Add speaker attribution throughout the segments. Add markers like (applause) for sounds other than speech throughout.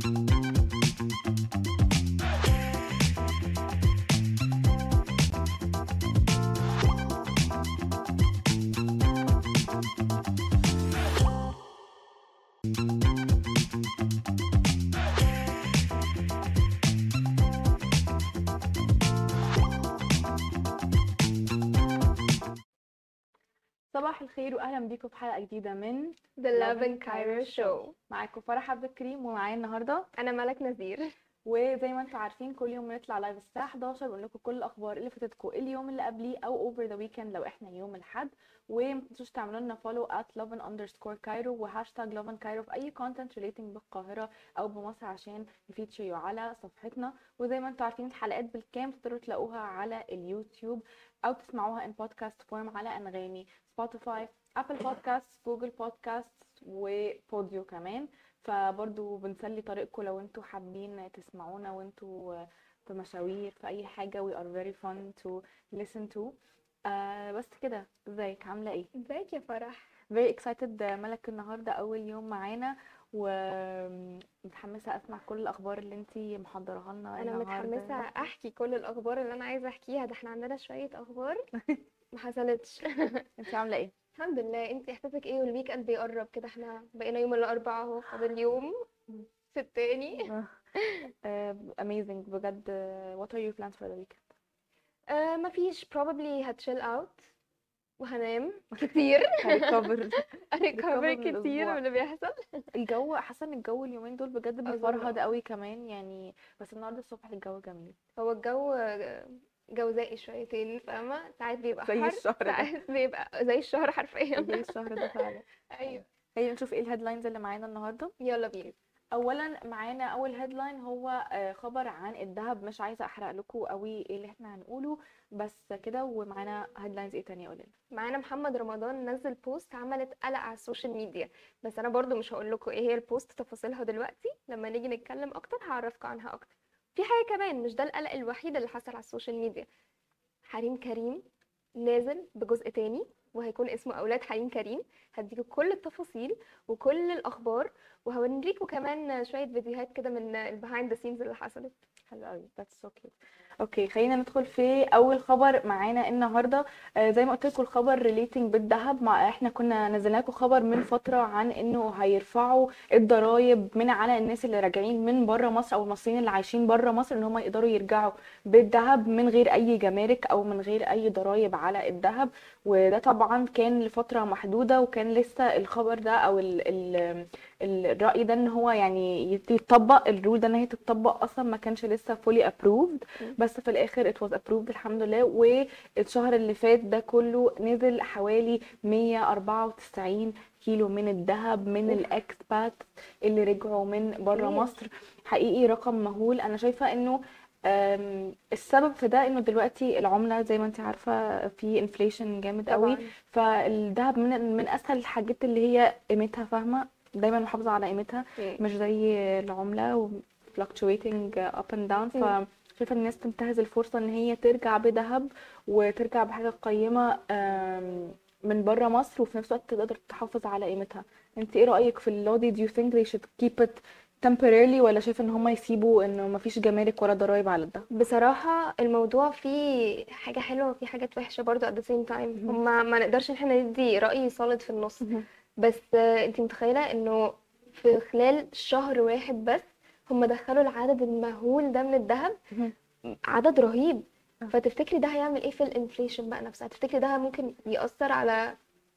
Speaker 1: Thank you. صباح الخير واهلا بيكم في حلقة جديدة من
Speaker 2: The Love and Cairo Show.
Speaker 1: معاكم فرح عبد الكريم ومعايا النهارده
Speaker 2: أنا ملك نذير.
Speaker 1: وزي ما أنتم عارفين كل يوم بنطلع live الساعة 11 بنقول لكم كل الأخبار اللي فاتتكم اليوم اللي قبليه أو over the weekend لو إحنا يوم الأحد. وما تنسوش تعملوا لنا follow at love underscore Cairo و hashtag and Cairo في أي content relating بالقاهرة أو بمصر عشان ن feature على صفحتنا. وزي ما أنتم عارفين الحلقات بالكامل تقدروا تلاقوها على اليوتيوب أو تسمعوها in podcast form على أنغامي Spotify Apple Podcast Google Podcast وبوديو كمان. فبرضو بنسلي طريقكم لو أنتوا حابين تسمعونا وانتوا في مشاوير في أي حاجة we are very fun to listen to. آه بس كده. ازيك؟ عاملة إيه؟
Speaker 2: ازيك يا فرح؟
Speaker 1: very excited. ملك النهاردة أول يوم معانا ومتحمسة أسمع كل الأخبار اللي انتي محضرها لنا
Speaker 2: أنا
Speaker 1: النهاردة.
Speaker 2: متحمسة أحكي كل الأخبار اللي أنا عايزة أحكيها. ده إحنا عندنا شوية أخبار (laughs) ما حصلتش.
Speaker 1: انتي عاملة إيه؟
Speaker 2: الحمد لله. انت احساسك إيه وال weekend بيقرب كده؟ إحنا بقينا يوم الأربعاء اهو فاضل يوم (laughs) في التاني (laughs)
Speaker 1: آه amazing. بجد what are your plans for the weekend?
Speaker 2: آه مفيش. probably هت chill out وهنام (laughs) كتير.
Speaker 1: ه
Speaker 2: recover ا recover
Speaker 1: من
Speaker 2: كتير. من اللي بيحصل.
Speaker 1: الجو حاسة إن الجو اليومين دول بجد بيفرهد. قوي كمان يعني بس النهارده الصبح الجو جميل.
Speaker 2: هو الجو جوزائي شويتين فاهمة؟ ساعات بيبقى
Speaker 1: زي
Speaker 2: حر
Speaker 1: الشهر.
Speaker 2: ساعات بيبقى زي الشهر حرفيا.
Speaker 1: زي الشهر ده فعلا. (laughs)
Speaker 2: أيوه.
Speaker 1: خلينا نشوف إيه ال headlines اللي معانا النهارده.
Speaker 2: يلا بينا.
Speaker 1: اولا معانا أول headline هو آه، خبر عن الذهب. مش عايزة أحرق لكم قوي إيه اللي إحنا هنقوله بس كده. ومعانا headlines إيه تانية قولنا
Speaker 2: معانا محمد رمضان نزل post عملت قلق على ال social media. بس أنا برضو مش هقول لكم إيه هي ال post تفاصيلها دلوقتي. لما نيجي نتكلم أكتر هعرفكم عنها أكتر. في حاجة كمان مش ده القلق الوحيد اللي حصل على ال social media. حريم كريم نازل بجزء تاني وهيكون اسمه أولاد حريم كريم. هديكوا كل التفاصيل وكل الأخبار وهوريكوا كمان شوية فيديوهات كده من ال behind the scenes اللي حصلت.
Speaker 1: حلو قوي. So cute. okay خلينا ندخل في أول خبر معانا النهارده. آه زي ما قلت لكم الخبر relating بالذهب. مع إحنا كنا نزلنا لكم خبر من فترة عن إنه هيرفعوا الضرايب من على الناس اللي راجعين من بره مصر أو المصريين اللي عايشين بره مصر إن هم يقدروا يرجعوا بالذهب من غير أي جمارك أو من غير أي ضرايب على الذهب. وده طبعا كان لفترة محدودة وكان لسه الخبر ده أو ال ال الرأي ده إن هو يعني يتطبق الرول ده إن هي تتطبق أصلا ما كانش لسه approved
Speaker 2: مم.
Speaker 1: بس في الآخر it was approved الحمد لله والشهر اللي فات ده كله نزل حوالي 194 كيلو من الذهب من. الإكسبات اللي رجعوا من بره. مصر حقيقي رقم مهول أنا شايفة إنه السبب في ده إنه دلوقتي العملة زي ما انت عارفة في انفليشن جامد قوي. فالذهب من من أسهل الحاجات اللي هي قيمتها فاهمة؟ دايما محافظة على قيمتها
Speaker 2: مم.
Speaker 1: مش زي العملة و fluctuating up and down.
Speaker 2: مم.
Speaker 1: فشايفة الناس تنتهز الفرصة إن هي ترجع بذهب وترجع بحاجة قيمة آم، من بره مصر وفي نفس الوقت تقدر تحافظ على قيمتها. انت إيه رأيك في ال law دي do you think they should keep it temporarily ولا شايفة إن هم يسيبوا إنه مفيش جمارك ولا ضرايب على الذهب
Speaker 2: بصراحة الموضوع فيه حاجة حلوة وفيه حاجات وحشة برضو at the same time. هما ما نقدرش إن إحنا ندي رأي solid في النص. بس أنتي متخيلة إنه في خلال شهر واحد بس هما دخلوا العدد المهول ده من الذهب. عدد رهيب.
Speaker 1: آه.
Speaker 2: فتفتكري ده هيعمل إيه في ال inflation بقى نفسها؟ تفتكري ده ممكن يأثر على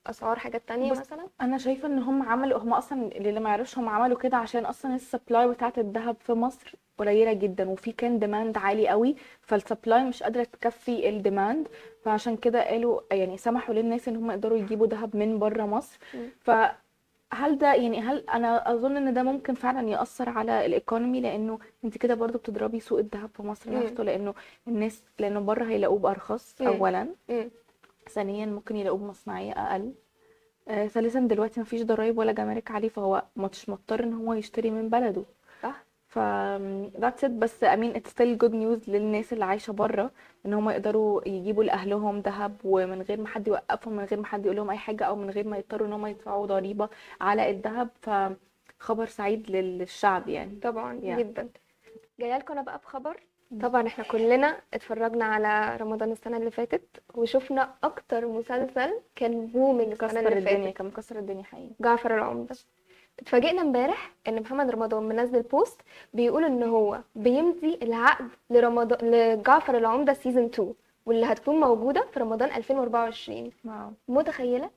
Speaker 2: أسعار حاجات تانية مثلا
Speaker 1: أنا شايفة إن هم عملوا هم أصلا اللي ما يعرفش هم عملوا كده عشان أصلا ال supply بتاعة الذهب في مصر قليلة جدا وفي كان demand عالي قوي فال supply مش قادرة تكفي ال demand فعشان كده قالوا يعني سمحوا للناس إن هم يقدروا يجيبوا ذهب من بره مصر
Speaker 2: مم.
Speaker 1: فهل ده يعني هل أنا أظن إن ده ممكن فعلا يأثر على ال economy لأنه أنت كده برضو بتضربي سوق الذهب في مصر. نفسه لأنه الناس لأنه بره هيلاقوه
Speaker 2: بأرخص.
Speaker 1: اولا. ثانيا ممكن يلاقوه بمصنعية أقل. آه، ثالثا دلوقتي مفيش ضرايب ولا جمارك عليه فهو مش مضطر إن هو يشتري من بلده.
Speaker 2: صح.
Speaker 1: ف that's it. بس I mean it's still good news للناس اللي عايشة بره إن هم يقدروا يجيبوا لأهلهم ذهب ومن غير ما حد يوقفهم من غير ما حد يقول لهم أي حاجة أو من غير ما يضطروا إن هم يدفعوا ضريبة على الذهب. فخبر سعيد للشعب يعني.
Speaker 2: طبعا
Speaker 1: Yeah.
Speaker 2: جدا. جاية لكم أنا بقى بخبر. طبعا إحنا كلنا اتفرجنا على رمضان السنة اللي فاتت وشفنا أكتر مسلسل كان booming
Speaker 1: السنة
Speaker 2: اللي
Speaker 1: الدنيا
Speaker 2: فاتت.
Speaker 1: كان مكسر الدنيا حقيقي.
Speaker 2: جعفر العمدة. اتفاجئنا امبارح إن محمد رمضان منزل post بيقول إن هو بيمضي العقد لرمضان لجعفر العمدة season 2 واللي هتكون موجودة في رمضان 2024
Speaker 1: wow.
Speaker 2: متخيلة؟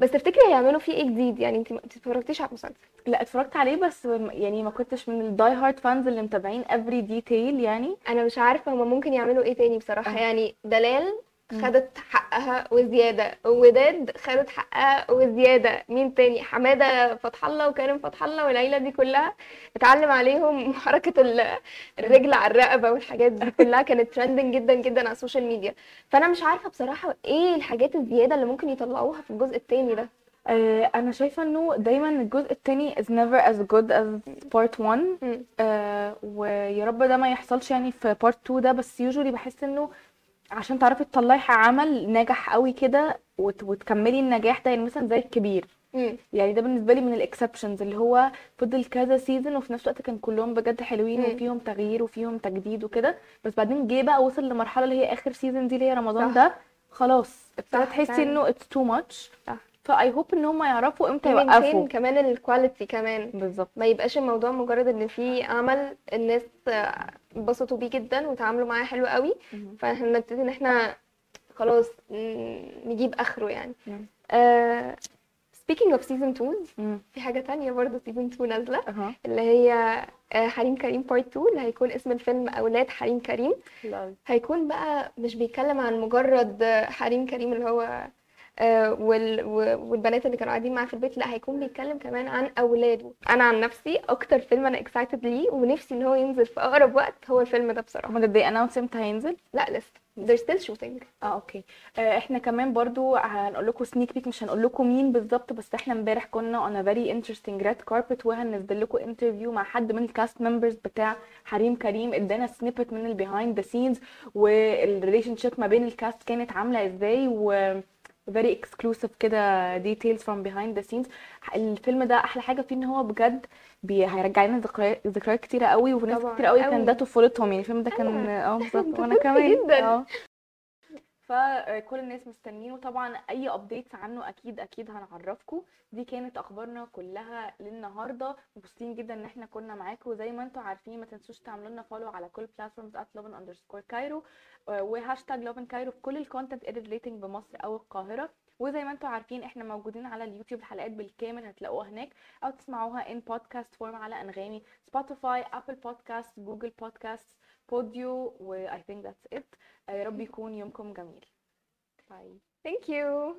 Speaker 2: بس تفتكري هيعملوا فيه إيه جديد يعني انت ما اتفرجتيش على المسلسل
Speaker 1: لا اتفرجت عليه بس يعني ما كنتش من ال die hard fans اللي متابعين every detail يعني
Speaker 2: أنا مش عارفة هما ممكن يعملوا إيه تاني بصراحة
Speaker 1: آه.
Speaker 2: يعني دلال. خدت حقها وزيادة. وداد خدت حقها وزيادة. مين تاني؟ حمادة فتح الله وكريم فتح الله والعيلة دي كلها. اتعلم عليهم (laughs) حركة ال- الرجل على الرقبة والحاجات دي كلها. كانت trending جدا جدا على ال social media فأنا مش عارفة بصراحة إيه الحاجات الزيادة اللي ممكن يطلعوها في الجزء التاني ده.
Speaker 1: آه أنا شايفة إنه دايما الجزء التاني is never as good as part 1
Speaker 2: مم.
Speaker 1: آه ويا رب ده ما يحصلش يعني في part 2 ده. بس usually بحس إنه عشان تعرفي تطلعي عمل ناجح قوي كده وت- وتكملي النجاح ده يعني مثلا زي الكبير
Speaker 2: مم.
Speaker 1: يعني ده بالنسبة لي من ال exceptions اللي هو فضل كذا season وفي نفس الوقت كان كلهم بجد حلوين
Speaker 2: مم.
Speaker 1: وفيهم تغيير وفيهم تجديد وكده بس بعدين جه بقى وصل لمرحلة اللي هي آخر season دي اللي هي رمضان
Speaker 2: صح.
Speaker 1: ده خلاص ابتدى تحسي. إنه it's too much.
Speaker 2: ف
Speaker 1: I hope إن هم يعرفوا
Speaker 2: إمتى
Speaker 1: يوقفوا
Speaker 2: كمان ال quality كمان
Speaker 1: بالظبط
Speaker 2: ما يبقاش الموضوع مجرد إن في عمل الناس انبسطوا بيه جدا وتعاملوا معاه حلو قوي. فاحنا نبتدي إن إحنا خلاص نجيب آخره يعني. speaking of season 2
Speaker 1: مم.
Speaker 2: في حاجة تانية برضه season 2 نازلة
Speaker 1: أها.
Speaker 2: اللي هي آه، حريم كريم part 2 اللي هيكون اسم الفيلم أولاد حريم كريم. هيكون بقى مش بيتكلم عن مجرد حريم كريم اللي هو والبنات اللي كانوا قاعدين معاه في البيت لا هيكون بيتكلم كمان عن أولاده. أنا عن نفسي أكتر فيلم أنا excited ليه ونفسي إن هو ينزل في أقرب وقت هو الفيلم ده بصراحة.
Speaker 1: هما ده announced إمتى هينزل؟
Speaker 2: لا لسه. They're still shooting.
Speaker 1: آه okay. آه، إحنا كمان برضو هنقول لكم sneak peek مش هنقول لكم مين بالظبط بس إحنا امبارح كنا on a very interesting red carpet وهننزل لكم interview مع حد من ال cast members بتاع حريم كريم. ادانا snippet من ال behind the scenes وال relationship ما بين ال cast كانت عاملة إزاي و very exclusive كده details from behind the scenes. الفيلم ده أحلى حاجة فيه إن هو بجد بي هيرجع لنا ذكريات ذكريات كتيرة قوي وناس كتير قوي كان
Speaker 2: قوي.
Speaker 1: ده طفولتهم يعني الفيلم ده كان آه بالظبط. (laughs)
Speaker 2: وأنا
Speaker 1: كمان.
Speaker 2: جدا.
Speaker 1: فكل الناس مستنيين وطبعا أي updates عنه أكيد أكيد هنعرفكم دي كانت أخبارنا كلها للنهاردة. مبسوطين جدا إن إحنا كنا معاكم وزي ما أنتم عارفين ما تنسوش تعملوا لنا follow على كل platforms @lovin underscore Cairo وهاشتاج Lovin Cairo في كل ال content relating بمصر أو القاهرة. وزي ما أنتم عارفين إحنا موجودين على اليوتيوب الحلقات بالكامل هتلاقوها هناك أو تسمعوها in podcast form على أنغامي Spotify Apple Podcast Google Podcast بوديو و I think that's it. يا رب (laughs) يكون يومكم جميل. bye
Speaker 2: thank you.